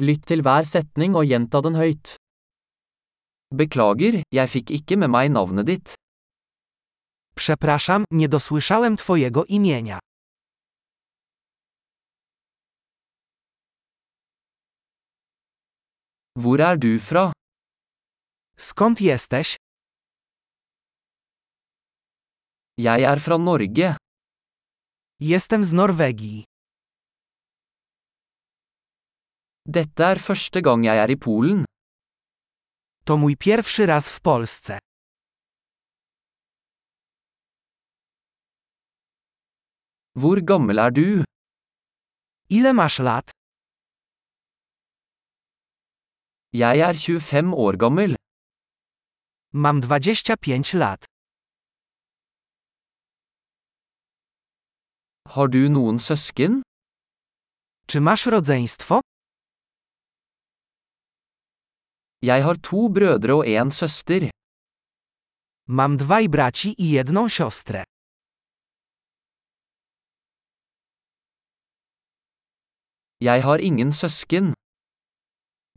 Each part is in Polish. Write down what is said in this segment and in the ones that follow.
Lytt til hver setning og gjenta den høyt. Beklager, jeg fikk ikke med meg navnet ditt. Przepraszam, nie dosłyszałem Twojego imienia. Hvor er du fra? Skąd jesteś? Jeg er fra Norge. Jestem z Norwegii. Dette er første gang jeg er i Polen. To mój pierwszy raz w Polsce. Hvor gammel er du? Ile masz lat? Jeg er 25 år gammel. Mam 25 lat. Har du noen søsken? Czy masz rodzeństwo? Jeg har to brødre og en søster. Mam dwaj braci i jedną siostrę. Jeg har ingen søsken.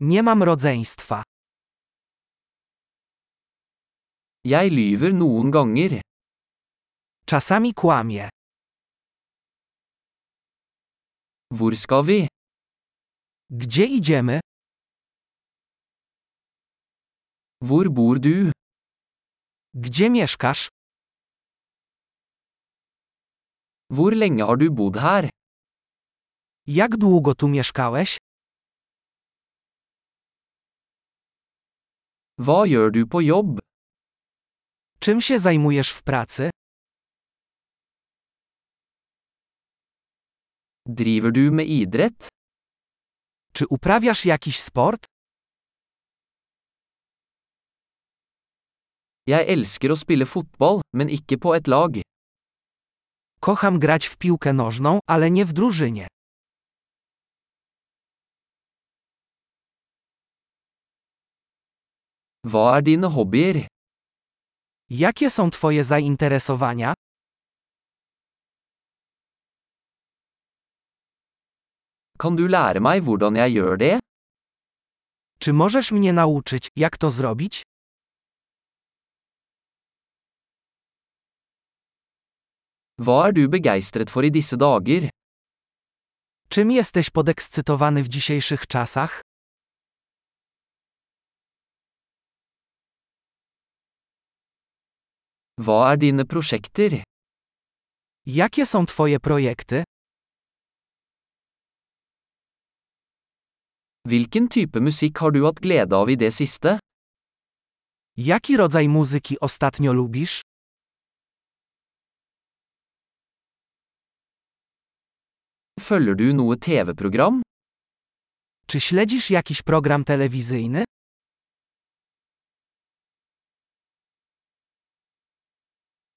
Nie mam rodzeństwa. Jeg lyver noen ganger. Czasami kłamie. Hvor skal vi? Gdzie idziemy? Hvor bor du? Gdzie mieszkasz? Hvor lenge har du bodd her? Jak długo tu mieszkałeś? Hva gjør du på jobb? Czym się zajmujesz w pracy? Driver du med idrett? Czy uprawiasz jakiś sport? Jeg elsker å spille fotball, men ikke på et lag. Kocham grać w piłkę nożną, ale nie w drużynie. Hva er dine hobbyer? Jakie są Twoje zainteresowania? Kan du lære meg hvordan jeg gjør det? Czy możesz mnie nauczyć, jak to zrobić? Hva er du begeistret for i disse dager? Czym jesteś podekscytowany w dzisiejszych czasach? Hva er dine prosjekter? Jakie są Twoje projekty? Hvilken type musikk har du hatt glede av i det siste? Jaki rodzaj muzyki ostatnio lubisz? Følger du noe TV-program? Czy śledzisz jakiś program telewizyjny?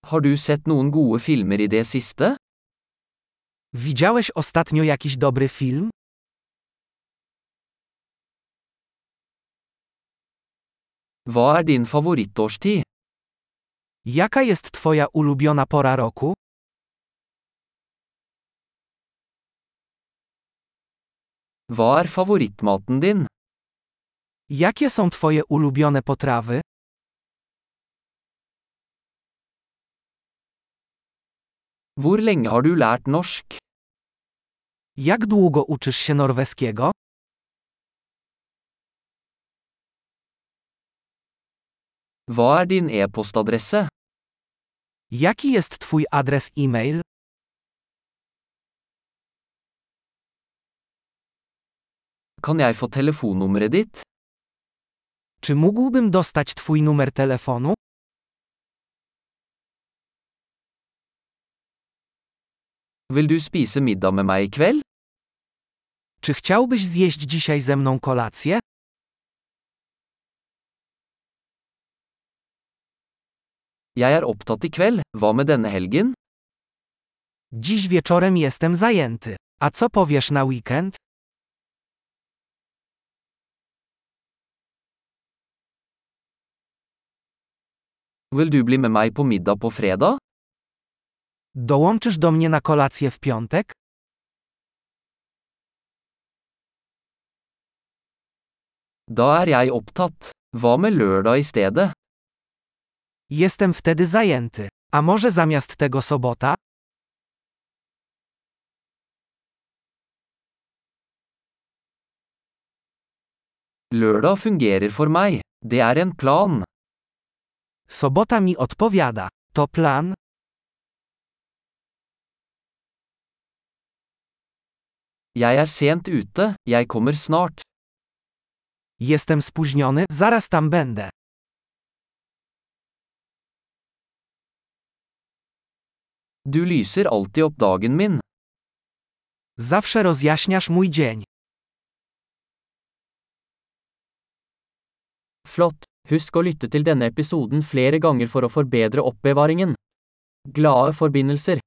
Har du sett noen gode filmer i det siste? Widziałeś ostatnio jakiś dobry film? Hva er din favorittårstid? Jaka jest Twoja ulubiona pora roku? Hva er favorittmaten din? Jakie są Twoje ulubione potrawy? Hvor lenge har du lært norsk? Jak długo uczysz się norweskiego? Hva er din e-postadresse? Jaki jest Twój adres e-mail? Kan jeg få telefonnummeret ditt? Czy mógłbym dostać Twój numer telefonu? Vil du spise middag med meg i kveld? Czy chciałbyś zjeść dzisiaj ze mną kolację? Jeg er opptatt i kveld, hva med denne helgen? Dziś wieczorem jestem zajęty. A co powiesz na weekend? Vil du bli med meg på middag på fredag? Dołączysz do mnie na kolację w piątek? Da er jeg opptatt. Hva med lørdag i stedet? Jestem wtedy zajęty. A może zamiast tego sobota? Lørdag fungerer for meg. Det er en plan. Sobota mi odpowiada. To plan? Jeg er sent ute, jeg kommer snart. Jestem spóźniony, zaraz tam będę. Du lyser alltid opp dagen min. Zawsze rozjaśniasz mój dzień. Flott! Husk å lytte til denne episoden flere ganger for å forbedre oppbevaringen. Glade forbindelser!